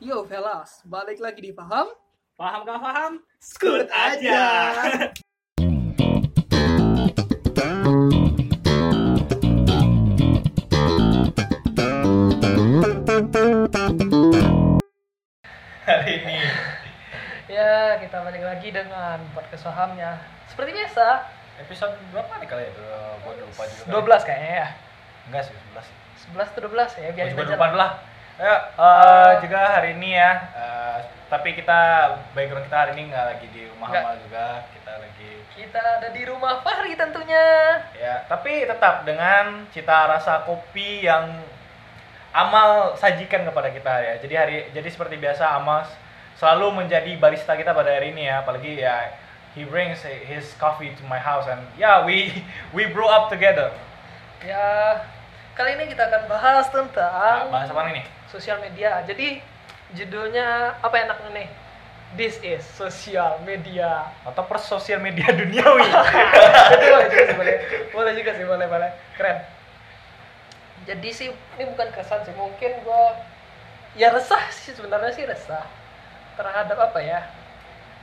Yo Velas, balik lagi di Paham Paham gak paham? Skut aja. Hari ini Ya, kita balik lagi dengan podcast Pahamnya Seperti biasa, episode berapa nih kali ya? Gue lupa juga. 12 kayaknya ya Enggak sih, 11. 11 tuh 12 ya, juga aja lupa lah. Lah. Ya, eh, Eh. juga hari ini ya. eh, tapi kita background kita hari ini nggak lagi di rumah. Hamal juga. Kita lagi Kita ada di rumah Fahri tentunya ya, tapi tetap dengan cita rasa kopi yang Amal sajikan kepada kita ya. Jadi hari jadi seperti biasa Amal selalu menjadi barista kita pada hari ini ya. Apalagi ya he brings his coffee to my house and yeah we we brew up together. Ya, kali ini kita akan bahas Nah, tentang bahas apa nih? Sosial media. Jadi, judulnya apa enaknya nih? This is social media. Atau per sosial media duniawi. Itu boleh juga sih boleh. Boleh juga sih boleh boleh. Keren. Jadi sih ini bukan kesan sih. Mungkin gua ya resah sih sebenarnya sih resah terhadap apa ya?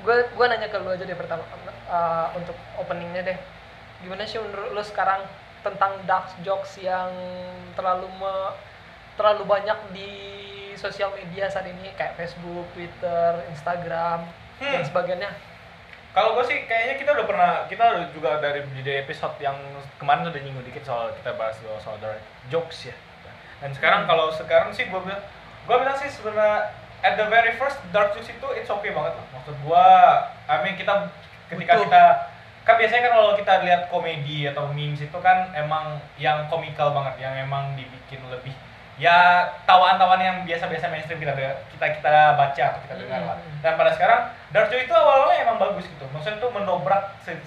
Gua gua nanya ke lu aja deh pertama uh, untuk openingnya deh. Gimana sih menurut lu sekarang tentang dark jokes yang terlalu me- terlalu banyak di sosial media saat ini kayak Facebook, Twitter, Instagram dan Hmm. sebagainya Kalau gue sih kayaknya kita udah pernah kita udah juga dari di episode yang kemarin udah nyinggung dikit soal kita bahas soal, soal dark jokes ya. Dan sekarang Hmm. kalau sekarang sih gue bilang gue bilang sih sebenarnya at the very first dark jokes itu it's okay banget lah. Maksud gue, I mean kita ketika Betul. kita kan biasanya kan kalau kita lihat komedi atau memes itu kan emang yang komikal banget, yang emang dibikin lebih ya tawaan-tawaan yang biasa-biasa mainstream kita kita kita baca atau kita dengar lah. Hmm. Dan pada sekarang dark joke itu awalnya emang bagus gitu. Maksudnya itu mendobrak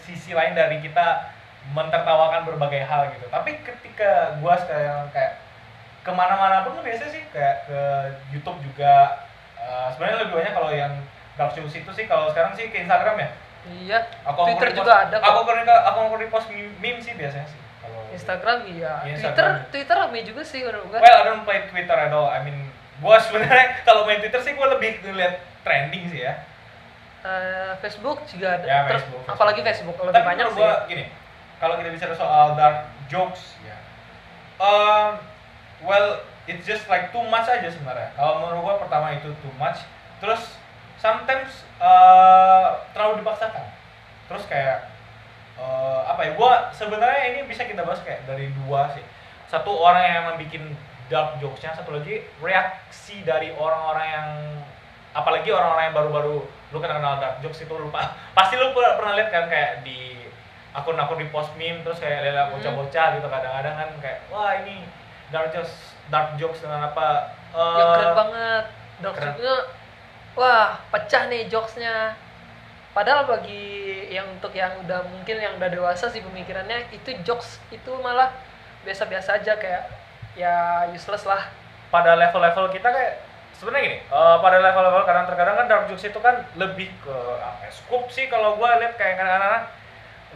sisi lain dari kita mentertawakan berbagai hal gitu. Tapi ketika gua sekarang kayak ke mana-mana pun biasa sih kayak ke YouTube juga. eh, sebenarnya lebih banyak kalau yang dark jokes itu sih kalau sekarang sih ke Instagram ya. iya Aku Twitter repost- juga ada kok. Aku aku aku mau repost meme meme sih biasanya sih. Instagram iya. Iya, Twitter Instagram. Twitter rame juga sih menurut gua. Well, I don't play Twitter at all. I mean, gua sebenarnya kalau main Twitter sih gua lebih ngeliat trending sih ya. Eh, Facebook juga ada. Ya, Terus Facebook, apalagi Facebook. Facebook lebih Tapi banyak sih. gua gini, kalau kita bicara soal dark jokes, ya, um, well, it's just like too much aja sebenarnya. Kalau menurut gua pertama itu too much, terus sometimes uh, terlalu dipaksakan. Terus kayak uh, apa ya? Gua sebenarnya ini bisa kita bahas kayak dari dua sih. Satu orang yang emang bikin dark jokesnya, satu lagi reaksi dari orang-orang yang apalagi orang-orang yang baru-baru lu kan kenal dark jokes itu lupa pasti lu pernah, pernah lihat kan kayak di akun-akun di post meme terus kayak lihat Hmm. bocah-bocah gitu kadang-kadang kan kayak wah ini dark jokes dark jokes dengan apa eh, Yang keren banget. Dark jokes-nya, wah pecah nih jokesnya. Padahal bagi yang untuk yang udah mungkin yang udah dewasa sih pemikirannya itu jokes itu malah biasa-biasa aja kayak ya useless lah. pada level-level kita kayak sebenarnya gini eh, pada level-level kadang terkadang kan dark jokes itu kan lebih ke apa ya, scoop sih kalau gua lihat kayak kadang-kadang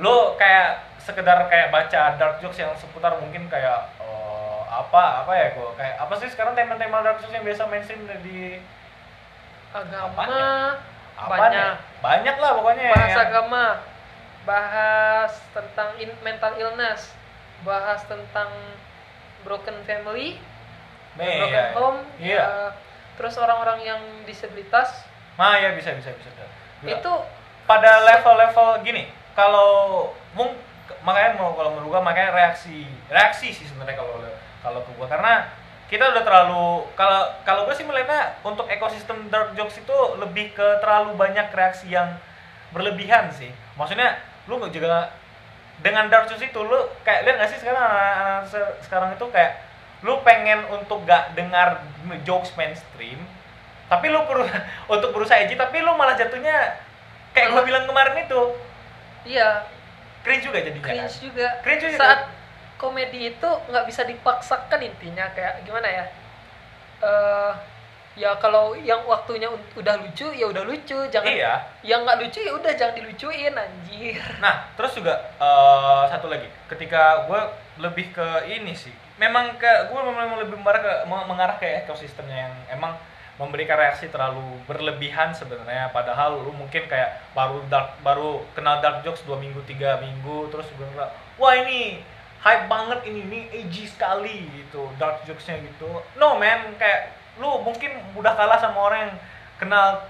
lo kayak sekedar kayak baca dark jokes yang seputar mungkin kayak eh, apa apa ya gua kayak apa sih sekarang tema-tema dark jokes yang biasa mainstream di Agama Apaan ya? Apaan banyak. Ya? banyak lah pokoknya bahas yang- agama bahas tentang in- mental illness bahas tentang broken family Nih, broken iya, iya. home Iya. ya, terus orang-orang yang disabilitas Nah, ya bisa bisa bisa. bisa. itu pada level-level gini, kalau mung makanya mau kalau menurut gua makanya reaksi reaksi sih sebenarnya kalau kalau ke gua karena kita udah terlalu kalau kalau gua sih melihatnya untuk ekosistem dark jokes itu lebih ke terlalu banyak reaksi yang berlebihan sih. Maksudnya lu nggak juga dengan dark jokes itu lu kayak lihat nggak sih sekarang sekarang itu kayak lu pengen untuk gak dengar jokes mainstream tapi lu per- untuk berusaha edgy tapi lu malah jatuhnya kayak gue bilang kemarin itu iya cringe juga jadinya kan cringe juga Cringe juga. saat komedi itu nggak bisa dipaksakan intinya kayak gimana ya? Eh ya kalau yang waktunya un- udah lucu ya udah lucu jangan iya. yang nggak lucu ya udah jangan dilucuin anjir. Nah terus juga eh, satu lagi ketika gue lebih ke ini sih memang ke gue memang lebih mengarah ke mengarah ke ekosistemnya yang emang memberikan reaksi terlalu berlebihan sebenarnya padahal lu mungkin kayak baru dark baru kenal dark jokes dua minggu tiga minggu terus gue wah ini hype banget ini ini edgy sekali gitu dark jokesnya gitu. No man kayak lu mungkin udah kalah sama orang yang kenal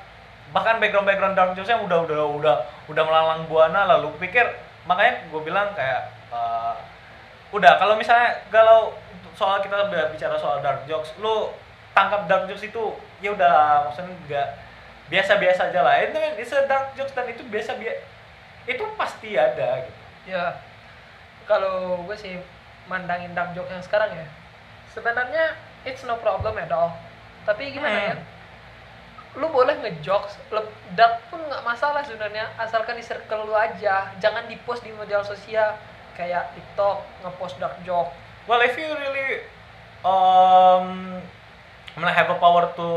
bahkan background background dark jokesnya udah udah udah udah melalang buana lalu pikir makanya gue bilang kayak eh, udah kalau misalnya kalau soal kita bicara soal dark jokes lu tangkap dark jokes itu ya udah maksudnya enggak biasa-biasa aja lah. Itu it's a dark jokes dan itu biasa biasa itu pasti ada gitu. Ya kalau gue sih mandangin dark joke yang sekarang ya sebenarnya it's no problem at all tapi gimana Hmm. ya lu boleh ngejokes dark pun nggak masalah sebenarnya asalkan di circle lu aja jangan di post di media sosial kayak TikTok ngepost dark joke well if you really um mean, have a power to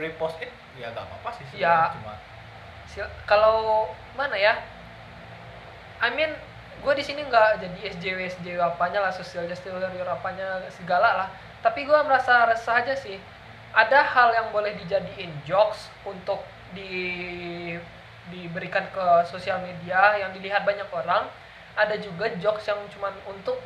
repost it ya gak apa-apa sih sebenarnya. Ya. cuma kalau mana ya I mean gue di sini nggak jadi SJW SJW apanya lah social justice warrior apanya segala lah. Tapi gue merasa resah aja sih. Ada hal yang boleh dijadiin jokes untuk di diberikan ke sosial media yang dilihat banyak orang. Ada juga jokes yang cuman untuk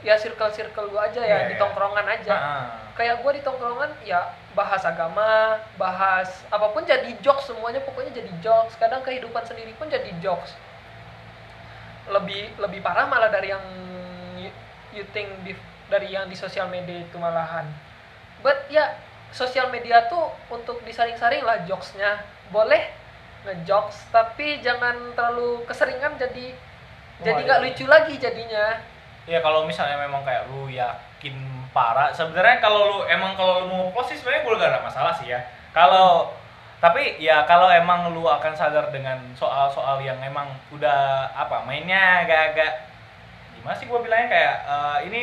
ya circle circle gue aja ya Iya, di iya. tongkrongan aja. Ah, kayak gue di tongkrongan ya bahas agama bahas apa pun jadi jokes semuanya pokoknya jadi jokes. Kadang kehidupan sendiri pun jadi jokes lebih lebih parah malah dari yang you, you think dari yang di sosial media itu malahan. But ya sosial media tuh untuk disaring-saring lah jokesnya. Boleh ngejokes tapi jangan terlalu keseringan jadi jadi Wah, nggak iya. lucu lagi jadinya. Ya kalau misalnya memang kayak lu yakin parah sebenarnya kalau lu emang kalau lu mau post sih sebenarnya gue gak ada masalah sih ya. Kalau tapi ya kalau emang lu akan sadar dengan soal-soal yang emang udah apa mainnya agak-agak gimana sih gue bilangnya? Kayak eh, ini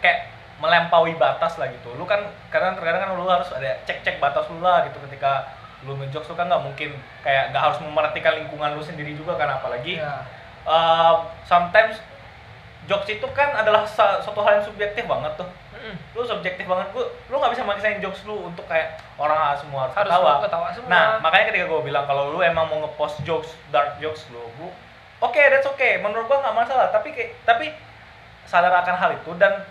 kayak melampaui batas lah gitu. Lu kan kadang terkadang kan lu harus ada cek-cek batas lu lah gitu ketika lu ngejokes lu kan nggak mungkin kayak nggak harus memerhatikan lingkungan lu sendiri juga kan apalagi ya uh, sometimes jokes itu kan adalah suatu hal yang subjektif banget tuh Mm-mm. lu subjektif banget. Lu lu nggak bisa maksain jokes lu untuk kayak orang semua harus, harus ketawa. ketawa semua. Nah makanya ketika gue bilang kalau lu emang mau ngepost jokes dark jokes lu gua oke that's okay. Menurut gua nggak masalah. Tapi kayak tapi sadar akan hal itu dan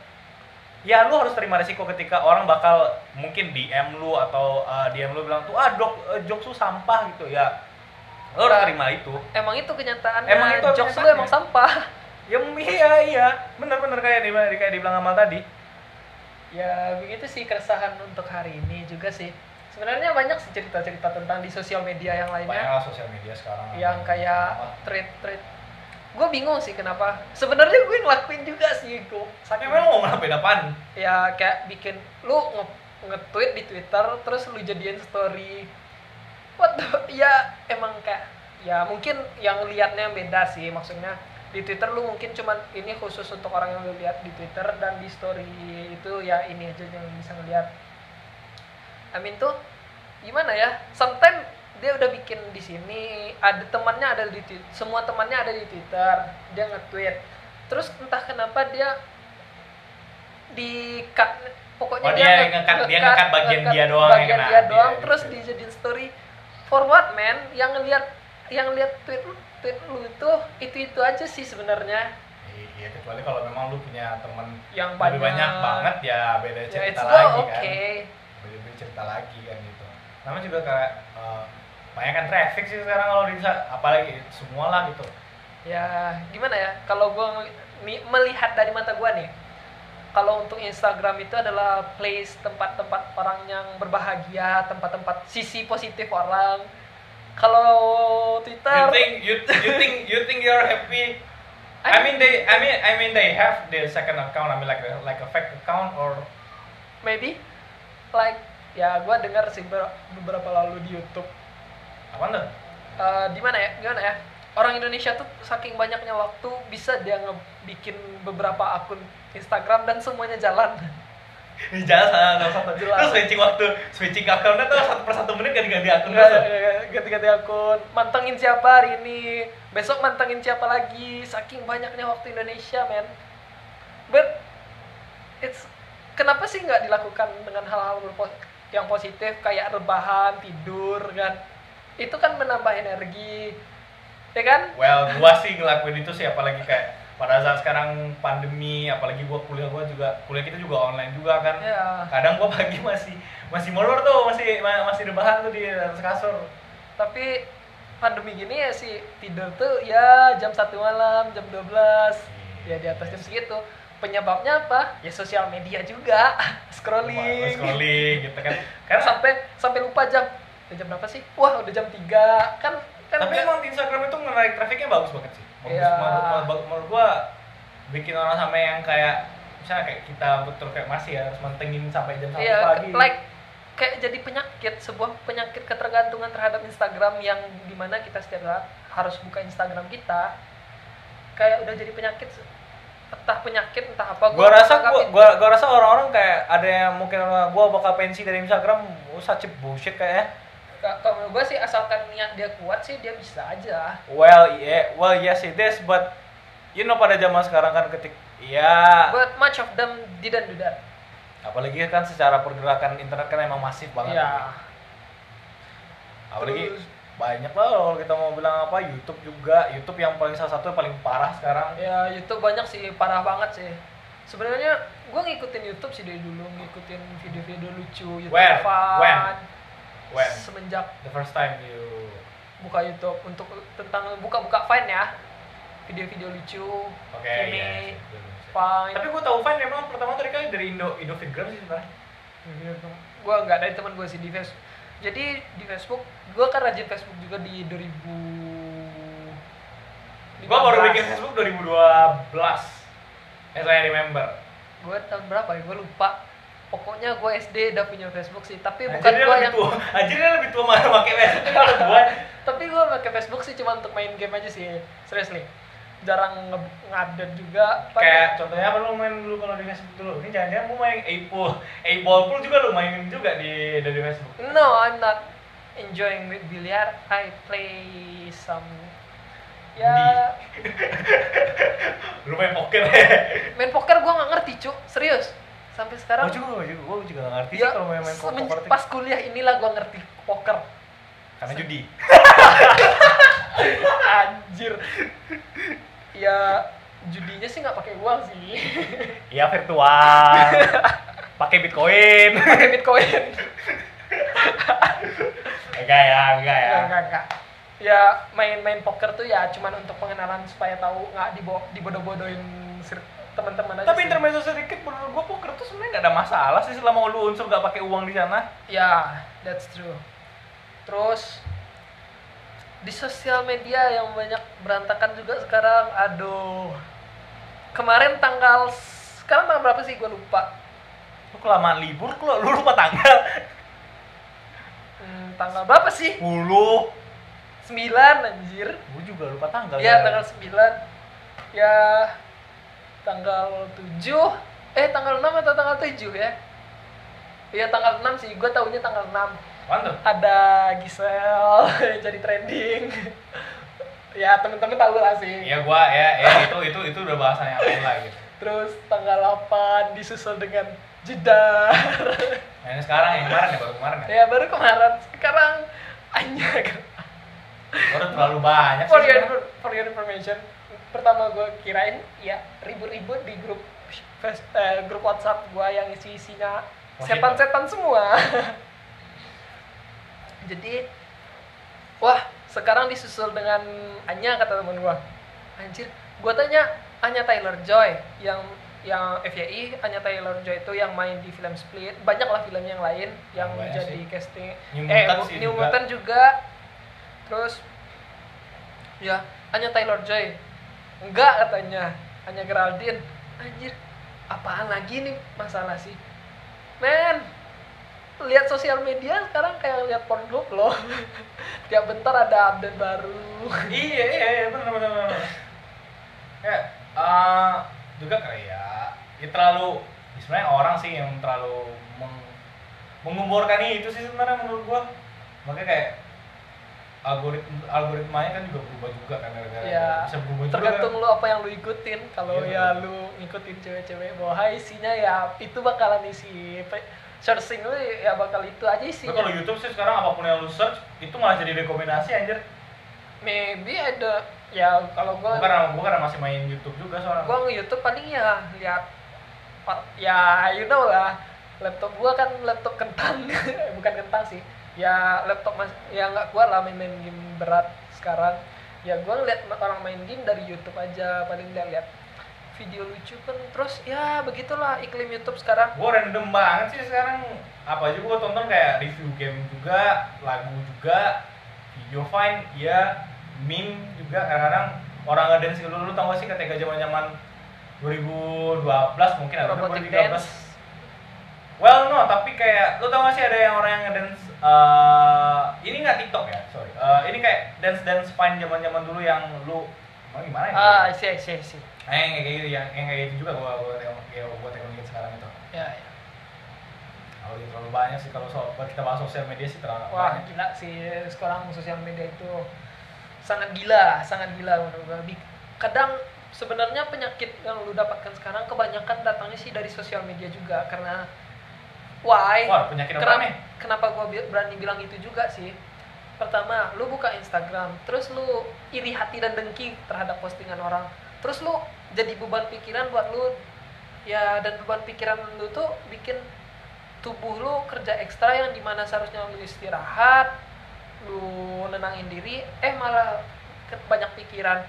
ya lu harus terima resiko ketika orang bakal mungkin DM lu atau uh, DM lu bilang tuh ah dok uh, jokes lu sampah gitu. Ya lu harus Nah, terima itu. Emang itu kenyataannya. Emang itu jokes lu emang sampah. Ya iya iya, bener-bener kayak di kayak dibilang Amal tadi. Ya begitu sih keresahan untuk hari ini juga sih. Sebenarnya banyak sih cerita-cerita tentang di sosial media yang lainnya. Lah sosial media sekarang. yang kayak tweet-tweet gue bingung sih kenapa. Sebenarnya gue ngelakuin juga sih gue Tapi emang mau ngelakuin apaan? ya kayak bikin lu nge nge-tweet di Twitter terus lu jadiin story. What the- ya emang kayak ya mungkin yang liatnya beda sih maksudnya di Twitter lu mungkin cuman ini khusus untuk orang yang lu lihat di Twitter dan di story itu ya ini aja yang bisa ngeliat. Amin tuh gimana ya? Sometimes dia udah bikin di sini ada temannya ada di Twitter semua temannya ada di Twitter dia nge-tweet. Terus entah kenapa dia di cut pokoknya Oh, dia nge-cut- dia nge-cut bagian dia doang yang bagian kena. dia doang. Dia- terus dia- dijadiin story for what man yang ngeliat yang lihat tweet lu tweet lu itu itu itu aja sih sebenarnya Iya, kecuali kalau memang lu punya teman yang lebih banyak, banyak banget ya beda ya cerita it's lagi oke kan. Beda-beda cerita lagi kan gitu. Namanya juga kayak eh, banyak kan traffic sih sekarang kalau di apalagi semua lah gitu. ya gimana ya kalau gue melihat dari mata gue nih kalau untuk Instagram itu adalah place tempat-tempat orang yang berbahagia tempat-tempat sisi positif orang kalau Twitter. You think you, you think you think you're happy? I mean they I mean I mean they have the second account I mean like a, like a fake account or maybe. Like ya gue dengar sih ber- beberapa lalu di YouTube. Apa tuh? Eh, di mana ya? Gimana ya? Orang Indonesia tuh saking banyaknya waktu bisa dia ngebikin beberapa akun Instagram dan semuanya jalan Di jalan salah satu. Jelas. Terus switching waktu switching akunnya tuh satu per satu menit ganti-ganti akun. Ganti-ganti akun. Mantengin siapa hari ini? Besok mantengin siapa lagi? Saking banyaknya waktu Indonesia men. But it's kenapa sih nggak dilakukan dengan hal-hal yang positif? Kayak rebahan tidur kan? Itu kan menambah energi. Ya kan? Well gua sih ngelakuin itu sih apalagi kayak pada saat sekarang pandemi apalagi gua kuliah gua juga kuliah kita juga online juga kan. Ya kadang gua pagi masih masih molor tuh masih ma- masih rebahan tuh di atas kasur tapi pandemi gini ya sih tidur tuh ya jam satu malam jam 12 ya di atas jam segitu. Penyebabnya apa? Ya sosial media juga. Scrolling. Scrolling gitu kan. Karena sampai sampai lupa jam Udah jam berapa sih? Wah udah jam 3 kan kan tapi emang di Instagram itu menarik trafiknya bagus banget sih Iya. menurut, menurut- menurut gua bikin orang sampai yang kayak misalnya kayak kita betul kayak masih ya harus mantengin sampai jam satu Iya, pagi like kayak jadi penyakit, sebuah penyakit ketergantungan terhadap Instagram yang di mana kita setiap saat harus buka Instagram kita. Kayak udah jadi penyakit, entah penyakit entah apa. gua rasa gua, gua gua rasa orang-orang kayak ada yang mungkin gua bakal pensi dari Instagram such a bullshit kayaknya Ka- kalau menurut gua sih asalkan niat dia kuat sih dia bisa aja. well yeah well yes it is but you know pada zaman sekarang kan ketik ya But much of them didn't do that. apalagi kan secara pergerakan internet kan emang masif banget Iya. apalagi Terus- banyak lah kalau kita mau bilang apa YouTube juga YouTube yang paling salah satu yang paling parah sekarang Ya YouTube banyak sih, parah banget sih. Sebenarnya gua ngikutin YouTube sih dari dulu, ngikutin video-video lucu, YouTube When? fun. When? When? Semenjak the first time you buka YouTube untuk tentang buka-buka Vine ya. Video-video lucu oke Ini, iya Vine. Tapi gue tahu Vine memang pertama tadi kali dari Indo Indo Fitgram sih sebenarnya. Gue nggak dari teman gue sih di Facebook jadi di Facebook gue kan rajin Facebook juga di 2000 gue baru bikin Facebook 2012 as I remember. Gue tahun berapa ya? Gue lupa pokoknya gue SD udah punya Facebook sih tapi bukan gue yang tua. Anjir dia lebih tua mana pakai Facebook. Kalau gue tapi gue pakai Facebook sih cuma untuk main game aja sih. Seriously. Jarang nge- ngupdate juga kayak contohnya apa lu main dulu kalau di Facebook dulu? Ini jangan-jangan lu main A-Pool. A-Ball pool juga lu mainin juga di dari Facebook. No, I'm not enjoying with billiard. I play some ya. Lu main poker. Main poker gua nggak ngerti cuk. Serius sampai sekarang gue juga gue juga gue juga gak ngerti ya, sih kalau main main poker pas kuliah inilah gua ngerti poker. Karena judi. Anjir. Ya judinya sih nggak pakai uang sih. Iya virtual. Pakai bitcoin. Pakai bitcoin. Enggak ya enggak ya. Enggak, enggak. Ya main-main poker tuh ya cuman untuk pengenalan supaya tahu nggak dibo- dibodoh-bodohin teman-teman aja. tapi sih. intermezzo sedikit menurut gue poker tuh sebenarnya gak ada masalah sih selama lu unsur gak pakai uang di sana Ya, that's true. Terus di sosial media yang banyak berantakan juga sekarang, aduh. Kemarin tanggal sekarang tanggal berapa sih? Gue lupa. lu kelamaan libur lu, lu lupa tanggal Hmm, tanggal berapa sih? 10 9 anjir. gue juga lupa tanggal Ya, tanggal 9. Ya tanggal 7. Eh, tanggal 6 atau tanggal 7 ya? Iya, tanggal 6 sih. Gue taunya tanggal 6. mantap ada Gisel jadi trending ya temen-temen tahu lah sih ya gua ya ya itu itu itu udah bahasan yang lain lah gitu terus tanggal 8 disusul dengan Jedar ini sekarang yang kemarin ya baru kemarin ya ya baru kemarin sekarang anjir baru terlalu banyak sih for your, for your information pertama gue kirain ya ribut-ribut di grup eh, grup WhatsApp gue yang isi isinya setan-setan semua. Jadi wah sekarang disusul dengan Anya kata teman gue anjir gue tanya Anya Taylor Joy yang yang FYI Anya Taylor Joy itu yang main di film Split. Banyak lah film yang lain yang Banyak jadi sih. casting. New eh Mutant sih New juga. Mutant juga. Terus ya Anya Taylor Joy enggak katanya. Hanya Geraldine. Anjir apaan lagi nih masalah sih? Men lihat sosial media sekarang kayak lihat Pornhub loh. Tiap bentar ada update baru. Iya iya iya benar benar benar ya eh, juga kayak ya. Terlalu ya sebenarnya orang sih yang terlalu meng, mengumurkan itu sih sebenarnya menurut gua. Makanya kayak algoritma algoritmanya kan juga berubah juga kan gara-gara ya bisa berubah juga tergantung kan. lu apa yang lu ikutin kalau Iya, ya lu ngikutin cewek-cewek bahwa isinya ya itu bakalan isi searching lu ya bakal itu aja sih kalau YouTube sih sekarang apa pun yang lu search itu malah jadi rekomendasi anjir. maybe ada ya kalau Gua gua karena gua karena masih main YouTube juga soalnya. gua nge YouTube paling ya lihat ya you know lah laptop gua kan laptop kentang bukan kentang sih ya laptop mas ya nggak kuat lah main-main game berat sekarang. Ya gua ngeliat orang main game dari YouTube aja paling lihat lihat video lucu kan terus ya begitulah iklim YouTube sekarang. Gue random banget sih sekarang. Apa aja gue tonton kayak review game juga lagu juga video fine ya meme juga kadang-kadang orang ngedance dulu lu tau gak sih ketika zaman zaman 2012 mungkin atau robotic 2013 dance well no tapi kayak lu tau gak sih ada yang orang yang ngedance eh ini nggak TikTok ya? Sorry. Eh, ini kayak dance dance fine zaman zaman dulu yang lu mau gimana ya? Ah sih sih sih Nah, yang kayak gitu yang, yang kayak gitu juga gua gua ya gua tengok sekarang itu. Ya, ya. kalau ini terlalu banyak sih kalau soal kita bahas sosial media sih terlalu Wah banyak. gila sih sekarang sosial media itu sangat gila, sangat gila menurut gua. Kadang sebenarnya penyakit yang lu dapatkan sekarang kebanyakan datangnya sih dari sosial media juga karena why? wah penyakit apa kenapa, nih kenapa gua bi- berani bilang itu juga sih? Pertama, lu buka Instagram, terus lu iri hati dan dengki terhadap postingan orang. Terus lu jadi beban pikiran buat lu ya dan beban pikiran lu tuh bikin tubuh lu kerja ekstra yang di mana seharusnya lu istirahat lu nenangin diri eh malah banyak pikiran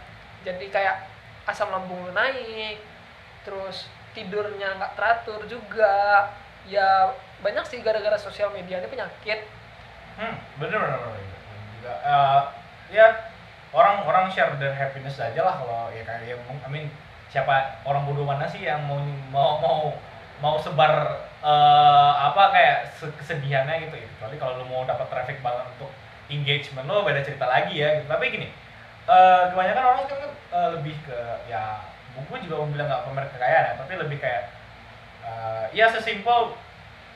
jadi kayak asam lambung lu naik terus tidurnya nggak teratur juga ya banyak sih gara-gara sosial media ini penyakit. Hmm bener bener, bener, juga eh, ya orang orang share their happiness aja lah kalau ya kayak ya, I mean siapa orang bodoh mana sih yang mau mau mau mau sebar eh, apa kayak se- kesedihannya gitu ya. Kecuali kalau lu mau dapat traffic banget untuk engagement lo beda cerita lagi ya. Gitu. tapi gini eh, kebanyakan orang kan eh, lebih ke ya buku juga mau bilang nggak pamer kekayaan ya tapi lebih kayak eh, ya sesimpel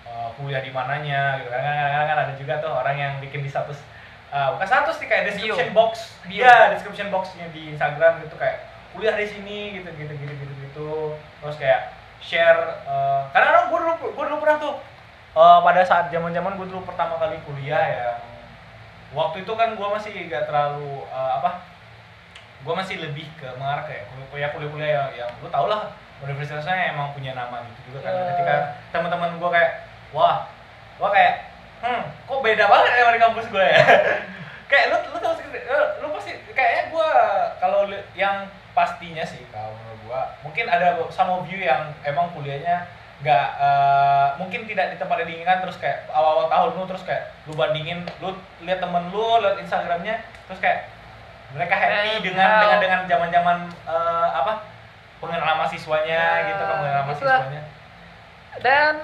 eh, kuliah di mananya gitu kan. Kadang-kadang kan ada juga tuh orang yang bikin di status eh, bukan status sih kayak description Bio. box. Bio. Iya, description boxnya di Instagram gitu kayak kuliah di sini gitu gitu gitu gitu gitu. Terus kayak share eh, karena orang gue dulu gue dulu pernah tuh eh, pada saat zaman zaman gue dulu pertama kali kuliah ya waktu itu kan gue masih gak terlalu eh, apa gue masih lebih ke mengarah kayak kuliah kuliah kuliah yang, yang lu tau lah universitasnya emang punya nama gitu juga kan Ya. ketika teman-teman gue kayak wah wah kayak hmm kok beda banget ya dari kampus gue ya kayak lu lu tau sih lu, lu pasti kayaknya gue kalau yang pastinya sih kalau menurut gue mungkin ada of you yang emang kuliahnya nggak eh, mungkin tidak di tempat yang diinginkan terus kayak awal-awal tahun lu terus kayak lu bandingin lu lihat temen lu lihat instagramnya terus kayak mereka happy Eh, dengan wow. dengan dengan zaman zaman apa pengenalan mahasiswanya Ya, gitu kan pengenalan itulah. mahasiswanya dan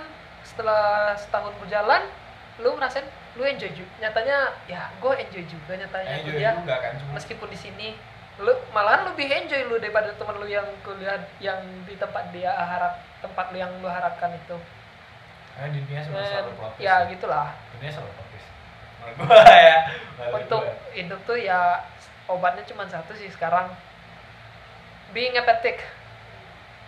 setelah setahun berjalan lu ngerasain lu enjoy juga nyatanya ya gue enjoy juga nyatanya enjoy kuliah. juga kan cuma meskipun di sini lu malahan lebih enjoy lu daripada teman lu yang kuliah yang di tempat dia harap tempat lu yang lu harapkan itu. Karena dunia Dan, selalu protes. ya gitulah. Dunia selalu protes. Menurut gua ya. Menurut untuk gua. hidup tuh ya obatnya cuma satu sih sekarang. Being empathetic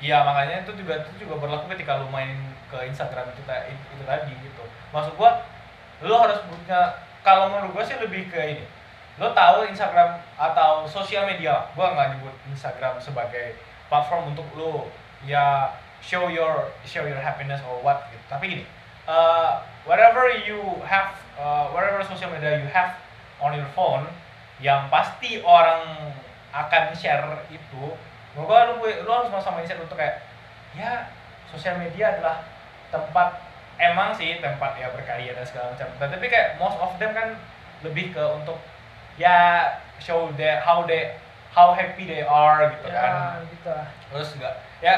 Iya makanya itu juga itu juga berlaku ketika lu main ke Instagram itu itu, itu tadi gitu. Maksud gua lu harus punya kalau menurut gua sih lebih ke ini. Lu tahu Instagram atau sosial media. Gua nggak nyebut Instagram sebagai platform untuk lu ya show your show your happiness or what gitu. Tapi gini, uh, whatever you have uh, whatever social media you have on your phone yang pasti orang akan share itu gua lu, lu harus sama mindset untuk kayak ya sosial media adalah tempat emang sih tempat ya berkarya dan segala macam. Tapi kayak most of them kan lebih ke untuk ya show they how they how happy they are gitu kan. ya gitu. Lah terus enggak ya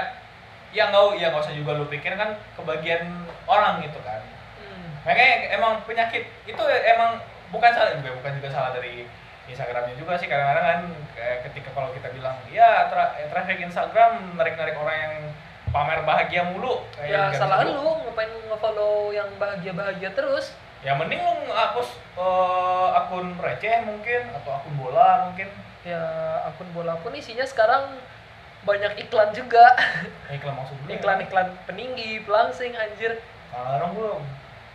ya nggak ya nggak usah juga lu pikir kan kebagian orang gitu kan. Hmm. makanya emang penyakit itu emang bukan salah juga bukan juga salah dari Instagramnya juga sih kadang-kadang kan kayak ketika kalau kita bilang ya tra eh, traffic Instagram narik-narik orang yang pamer bahagia mulu. Kayak ya salah lu ngapain nge-follow yang bahagia-bahagia terus? Ya mending lu hapus eh, akun receh mungkin atau akun bola mungkin. Ya akun bola pun isinya sekarang banyak iklan juga. Iklan maksud gue iklan-iklan peninggi pelangsing anjir. Kadang-kadang gue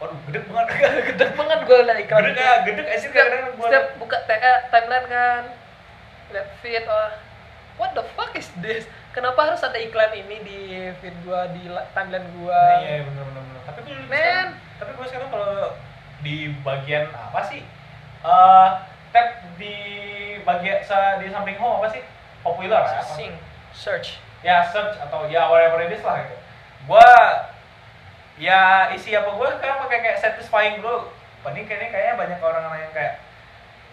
waduh gede banget gede banget gue liat iklan gede kayak gede sih kadang-kadang gue setiap buka TA timeline kan lihat feed oh what the fuck is this kenapa harus ada iklan ini di feed gua di timeline gua Nah, iya bener bener bener. Tapi gue Men. tapi gue sekarang kalau di bagian apa sih? Eh tab di bagian sa- di samping home apa sih? Popular sing search Ya search atau ya whatever it is lah gitu. Gua ya isi apa gue sekarang pakai kayak satisfying dulu. Ini kayaknya kayaknya banyak orang yang kayak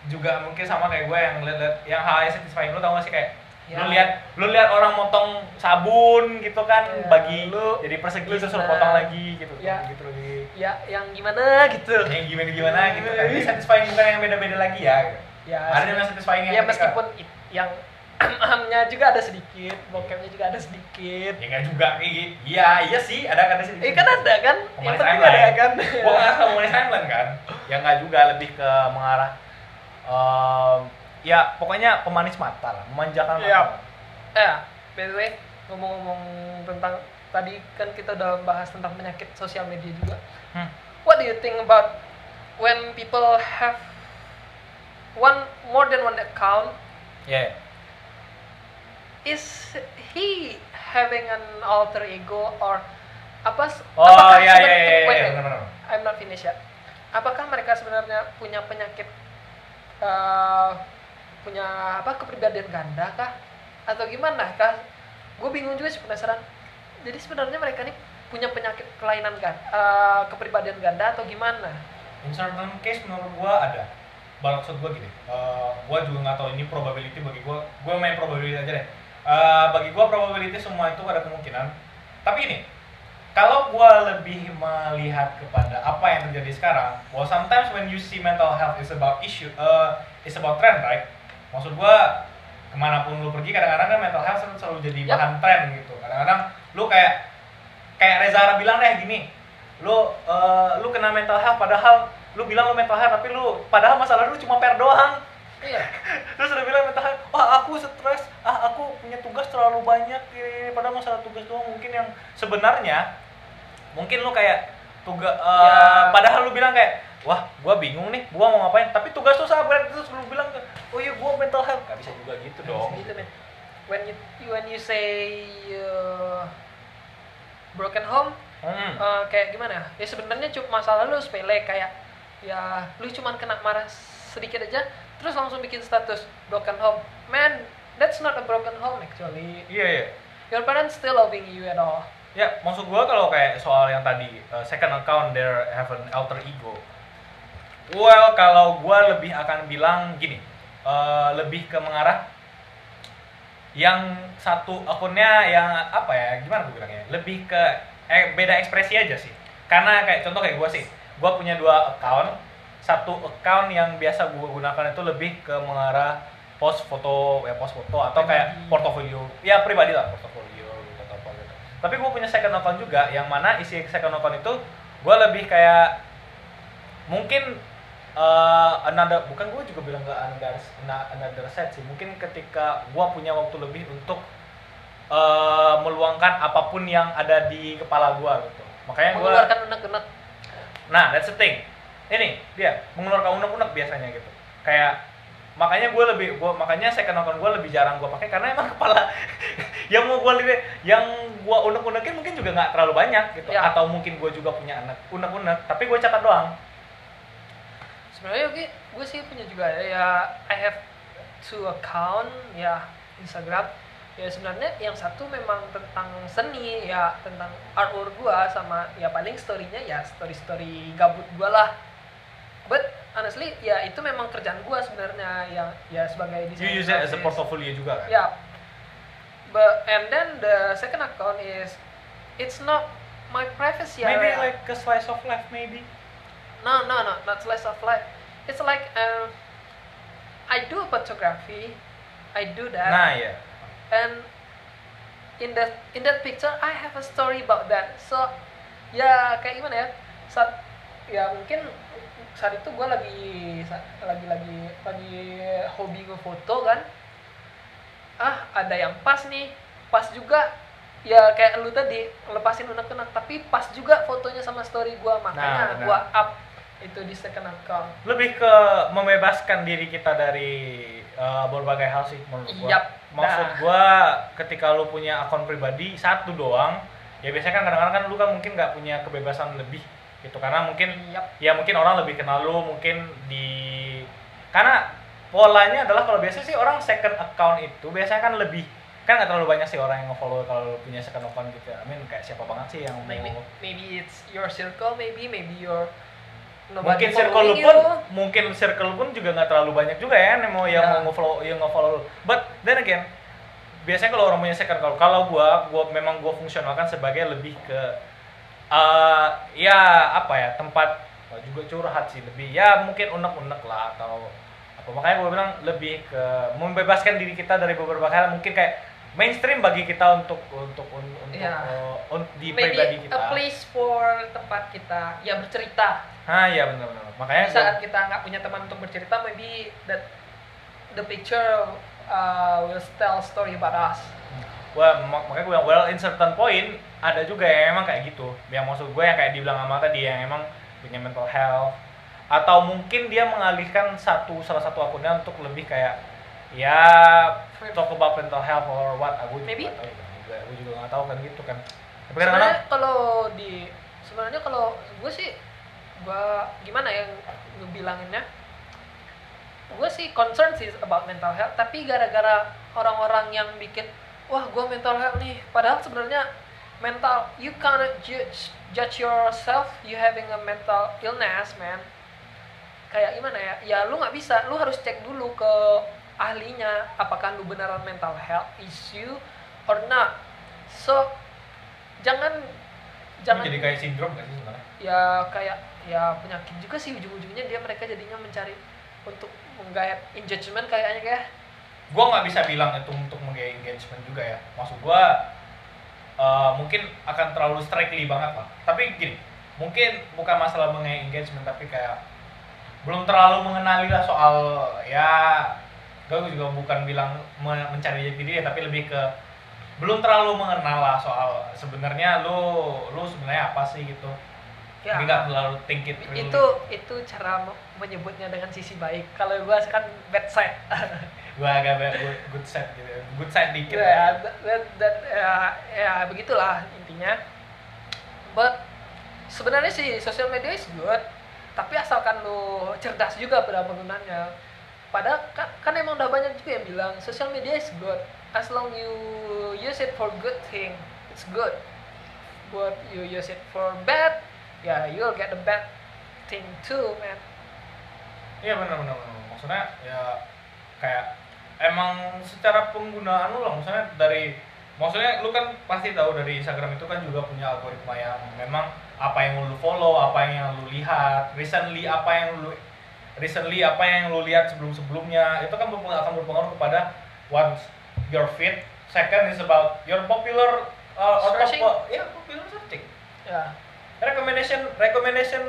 juga mungkin sama kayak gue yang liat, yang hal yang satisfying lu tau gak sih kayak Ya. lu lihat lu lihat orang motong sabun gitu kan Ya, bagi lu jadi persegi terus lu potong lagi gitu Ya. gitu lagi ya yang gimana gitu yang gimana gimana gitu kan ini satisfying bukan yang beda beda lagi ya gitu. ya ada yang satisfying yang ya meskipun yang ahamnya juga ada sedikit bokepnya juga ada sedikit. Ya nggak juga kayak gitu iya iya sih ada ada sih eh kan ada kan? Pemanis penting ada kan? Gua nggak tahu pemanis timeline kan? Ya nggak juga lebih ke mengarah em, ya pokoknya pemanis mata lah memanjakan Iya. mata eh by the way ngomong-ngomong tentang tadi kan kita udah bahas tentang penyakit sosial media juga. Hmm. what do you think about when people have one more than one account? Ya is he having an alter ego or apa oh apakah wait, benar benar I'm not finished yet. Apakah mereka sebenarnya punya penyakit eh, punya apa kepribadian ganda kah atau gimana kah? Gue bingung juga sih penasaran. Jadi sebenarnya mereka ini punya penyakit kelainan ganda, eh, kepribadian ganda atau gimana? in certain case menurut gua ada maksud gua gini eh, gua juga nggak tahu ini probability bagi gua gua main probability aja deh Eh, bagi gua probability semua itu ada kemungkinan. Tapi ini kalau gua lebih melihat kepada apa yang terjadi sekarang well sometimes when you see mental health is about issue uh, is about trend right? Maksud gua ke mana pun lu pergi kadang-kadang kan mental health selalu, jadi Yap. bahan tren gitu. Kadang-kadang lu kayak kayak Reza bilang deh gini lu eh, lu kena mental health padahal lu bilang lu mental health tapi lu padahal masalah lu cuma per doang Iya. terus udah bilang mental health wah aku stres ah aku punya tugas terlalu banyak ini padahal masalah tugas doang mungkin yang sebenarnya mungkin lu kayak tugas Ya. padahal lu bilang kayak wah gua bingung nih gua mau ngapain tapi tugas tuh sabar terus lu bilang oh iya gua mental health gak bisa juga gitu dong Gitu, men. When you when you say uh, broken home, hmm. Eh, kayak gimana ya? Ya sebenarnya cuma masalah lu sepele kayak ya lu cuman kena marah sedikit aja terus langsung bikin status broken home. Man, that's not a broken home actually. iya iya Your parents still loving you at all. Ya, maksud gua kalau kayak soal yang tadi uh, second account there have an alter ego. Well, kalau gua lebih akan bilang gini, uh, lebih ke mengarah yang satu akunnya yang apa ya, gimana gue bilangnya? Lebih ke eh, beda ekspresi aja sih. Karena kayak contoh kayak gua sih, gua punya dua account. Satu account yang biasa gua gunakan itu lebih ke mengarah post foto, ya post foto atau kayak portofolio. Ya pribadi lah portofolio gitu atau apa gitu. Tapi gue punya second account juga yang mana isi second account itu gue lebih kayak mungkin eh, another bukan gue juga bilang ke another another set sih mungkin ketika gue punya waktu lebih untuk eh, meluangkan apa pun yang ada di kepala gue gitu makanya gue Mengeluarkan unek-unek. Nah, that's the thing. Ini dia mengeluarkan unek-unek biasanya gitu. Kayak makanya gue lebih gua makanya second account gue lebih jarang gue pakai karena emang kepala yang mau gue lihat yang gue unek-unekin mungkin juga nggak terlalu banyak gitu Ya. atau mungkin gue juga punya anak unek-unek tapi gue catat doang Sebenarnya gue gue sih punya juga ya I have two account ya Instagram ya sebenarnya yang satu memang tentang seni ya tentang artwork gua sama ya paling storynya ya story story gabut gua lah but honestly ya itu memang kerjaan gua sebenarnya yang ya sebagai you desainer use it as a portfolio juga kan Yeah. But and then the second account is it's not my privacy maybe area. like a slice of life maybe no no no not slice of life. It's like um, I do photography. I do that. nah ya And in that in that picture I have a story about that. So ya kayak gimana ya? Saat ya mungkin saat itu gue lagi lagi lagi lagi hobi ngefoto kan ah ada yang pas nih pas juga ya kayak lu tadi lepasin unek-unek tapi pas juga fotonya sama story gua makanya Nah, gua up itu di second account lebih ke membebaskan diri kita dari uh, berbagai hal sih menurut gua. Yap. Maksud Nah. gua ketika lu punya akun pribadi satu doang, ya biasanya kan kadang-kadang kan lu kan mungkin nggak punya kebebasan lebih gitu karena mungkin Yap. ya mungkin orang lebih kenal lu mungkin di karena polanya adalah kalau biasa sih orang second account itu biasanya kan lebih kan nggak terlalu banyak sih orang yang nge-follow kalau punya second account gitu. I mean kayak siapa banget sih yang mau maybe maybe it's your circle maybe maybe your nobody mungkin circle lu pun you. mungkin circle pun juga nggak terlalu banyak juga ya yang mau yang Ya. mau nge-follow yang nge-follow lu. But then again, biasanya kalau orang punya second account, kalau gua gua memang gua fungsionalkan sebagai lebih ke eh ya apa ya tempat oh, juga curhat sih lebih ya mungkin unek-unek lah atau apa makanya gua bilang lebih ke membebaskan diri kita dari beberapa hal mungkin kayak mainstream bagi kita untuk untuk untuk Ya. eh, un- di maybe pribadi kita. a place for tempat kita ya bercerita Ah iya benar-benar. Makanya Di gua- saat kita nggak punya teman untuk bercerita maybe that the picture uh, will tell story about us Wah, mak- makanya gue bilang, well in certain point ada juga yang emang kayak gitu. Yang maksud gue yang kayak dibilang sama tadi yang emang punya mental health. Atau mungkin dia mengalihkan satu salah satu akunnya untuk lebih kayak ya talk about mental health or what. Aku juga Maybe. nggak tahu juga gue juga nggak tahu kan gitu kan. Tapi sebenarnya kalau di sebenarnya kalau gue sih gue gimana ya ngebilanginnya? Gue sih concern sih about mental health tapi gara-gara orang-orang yang bikin wah gue mental health nih. Padahal sebenarnya mental you cannot judge judge yourself you having a mental illness man. Kayak gimana ya? Ya lu nggak bisa. Lu harus cek dulu ke ahlinya apakah lu beneran mental health issue or not. So jangan jangan jadi kayak sindrom gak sih sebenarnya? Ya kayak ya penyakit juga sih. Ujung-ujungnya dia mereka jadinya mencari untuk menggayat engagement kayaknya kayak. Gue nggak bisa bilang itu untuk menggaya engagement juga ya. Maksud gue eh, mungkin akan terlalu strictly banget lah. Tapi gini mungkin bukan masalah mengenai engagement tapi kayak belum terlalu mengenali lah soal ya gue juga bukan bilang me- mencari jati diri tapi lebih ke belum terlalu mengenal lah soal sebenarnya lu lu sebenarnya apa sih gitu ya. Nggak terlalu think it really. itu itu cara me- menyebutnya dengan sisi baik. Kalau gua kan bad side. Gue agak bad- good, good side gitu. Good side dikit ya, that, that, that- ya, ya begitulah intinya. But sebenarnya sih social media is good tapi asalkan lu cerdas juga pada penggunanya padahal kan, kan emang udah banyak juga yang bilang social media is good. As long you use it for good thing it's good. But you use it for bad ya you'll get the bad thing too man Iya benar benar benar. Maksudnya ya kayak emang secara penggunaan lu lah maksudnya dari maksudnya lu kan pasti tahu dari Instagram itu kan juga punya algoritma yang memang apa yang lu follow, apa yang lu lihat, recently apa yang lu recently apa yang lu lihat sebelum-sebelumnya itu kan berpengaruh, akan berpengaruh kepada once your feed, second is about your popular uh, or top- Searching. ya popular searching ya recommendation recommendation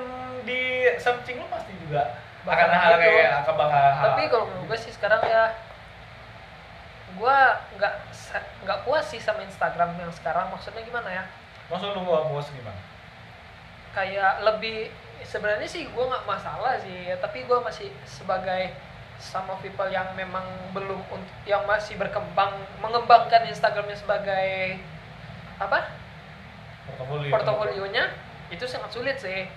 di searching lu pasti juga Bakal akan hal gitu. kayak akan bakal hal- tapi kalau menurut gue sih sekarang ya gue nggak nggak puas sih sama Instagram yang sekarang. Maksudnya gimana ya? Maksud lu gua puas gimana? Kayak lebih sebenarnya sih gue nggak masalah sih ya, tapi gue masih sebagai sama people yang memang belum un- yang masih berkembang mengembangkan Instagramnya sebagai apa? Portofolio. Portofolionya itu sangat sulit sih.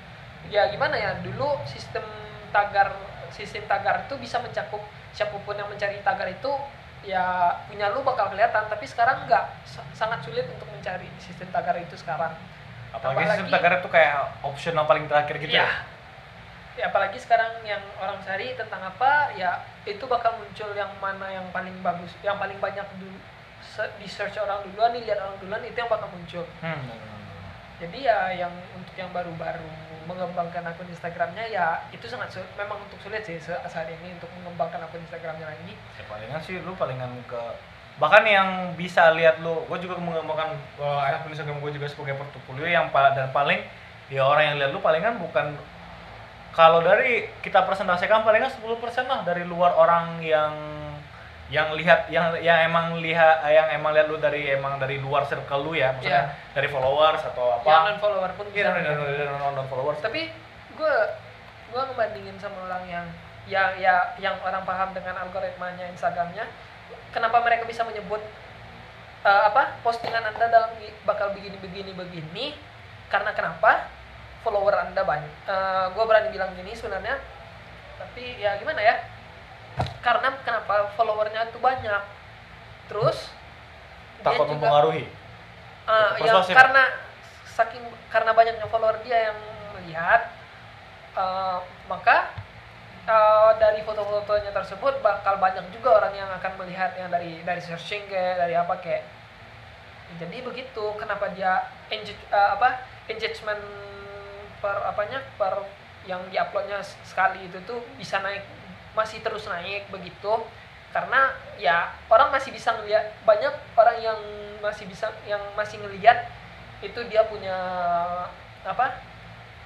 Ya gimana ya dulu sistem tagar sistem tagar itu bisa mencakup siapa pun yang mencari tagar itu ya punya lu bakal kelihatan. Tapi sekarang nggak. Sa- sangat sulit untuk mencari sistem tagar itu sekarang. Apalagi, sistem apalagi- tagar itu kayak optional paling terakhir gitu ya. ya ya apalagi sekarang yang orang cari tentang apa ya itu bakal muncul yang mana yang paling bagus yang paling banyak dulu di search orang duluan dilihat orang duluan itu yang bakal muncul. Hmm. Jadi ya yang untuk yang baru-baru mengembangkan akun Instagramnya ya itu sangat sulit memang untuk sulit sih saat ini untuk mengembangkan akun Instagramnya lagi. Ya palingan sih lu palingan ke bahkan yang bisa lihat lu gue juga mengembangkan uh, akun Instagram gue juga sebagai portofolio yang dan paling ya orang yang lihat lu palingan bukan kalau dari kita presentasikan palingan 10% lah dari luar orang yang yang lihat yang yang emang lihat yang emang lihat lu dari emang dari luar circle lu ya maksudnya dari followers atau apa. Yang non follower pun iya bisa. non non non non- followers tapi gue gue ngebandingin sama orang yang ya ya yang orang paham dengan algoritmanya Instagramnya kenapa mereka bisa menyebut eh, apa postingan anda dalam bakal begini begini begini karena kenapa? Follower anda banyak gue berani bilang gini sebenarnya tapi ya gimana ya karena kenapa followernya itu banyak? Terus dia takut juga- mempengaruhi? Ah, yang Persuasif. karena saking karena banyaknya follower dia yang melihat eh, maka eh, dari foto-fotonya tersebut bakal banyak juga orang yang akan melihat yang dari dari searching kayak dari apa kayak jadi begitu kenapa dia engage, eh, apa engagement per apanya per yang diuploadnya sekali itu tuh bisa naik masih terus naik begitu karena ya orang masih bisa ngelihat banyak orang yang masih bisa yang masih ngelihat itu dia punya apa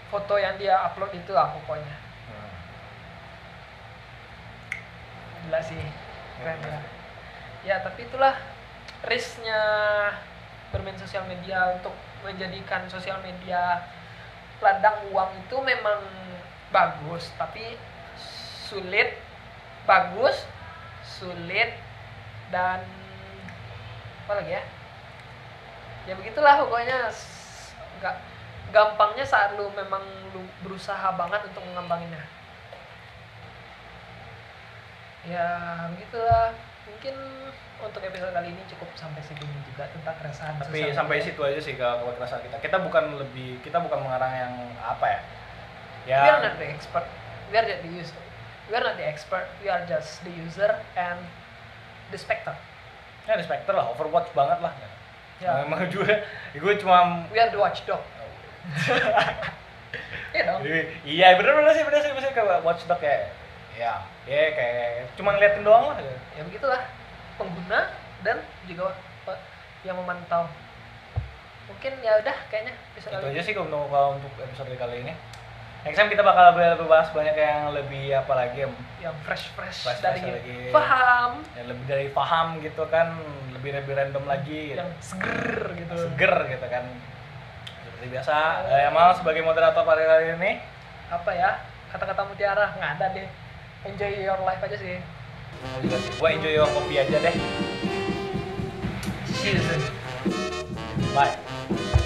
foto yang dia upload itu lah pokoknya. Hmm. gila sih keren ya. Ya tapi itulah risknya bermain sosial media. Untuk menjadikan sosial media ladang uang itu memang bagus tapi sulit bagus sulit dan apa lagi ya? Ya begitulah pokoknya. Nggak gampangnya saat lu memang lu berusaha banget untuk mengembanginnya ya begitulah. Mungkin untuk episode kali ini cukup sampai segini juga tentang keresahan tapi sampai situ aja sih kalau kerasa kita. Kita bukan lebih kita bukan mengarang yang apa ya? Ya. not the expert just the user we are not the expert. We are just the user and the spectator ya respecter lah overwatch banget lah. Ya. Emang juga gue cuma we are the watchdog. Iya dong iya bener bener sih bener sih bener sih. Kayak watchdog kayak ya ya kayak cuma ngeliatin doang lah. Ya begitulah. Pengguna dan juga yang memantau. Mungkin ya udah kayaknya episode itu aja sih untuk kalau untuk episode kali ini next time kita bakal lebih, bahas banyak yang lebih apa lagi yang yang fresh fresh, Fresh-fresh dari lagi. paham. Yang lebih dari paham gitu kan lebih lebih random lagi gitu. yang seger gitu. Seger gitu kan. Seperti biasa eh, Amal sebagai moderator pada kali ini. Apa ya? Kata-kata mutiara nggak ada deh. Enjoy your life aja sih. Gue enjoy your kopi aja deh. See you soon. Bye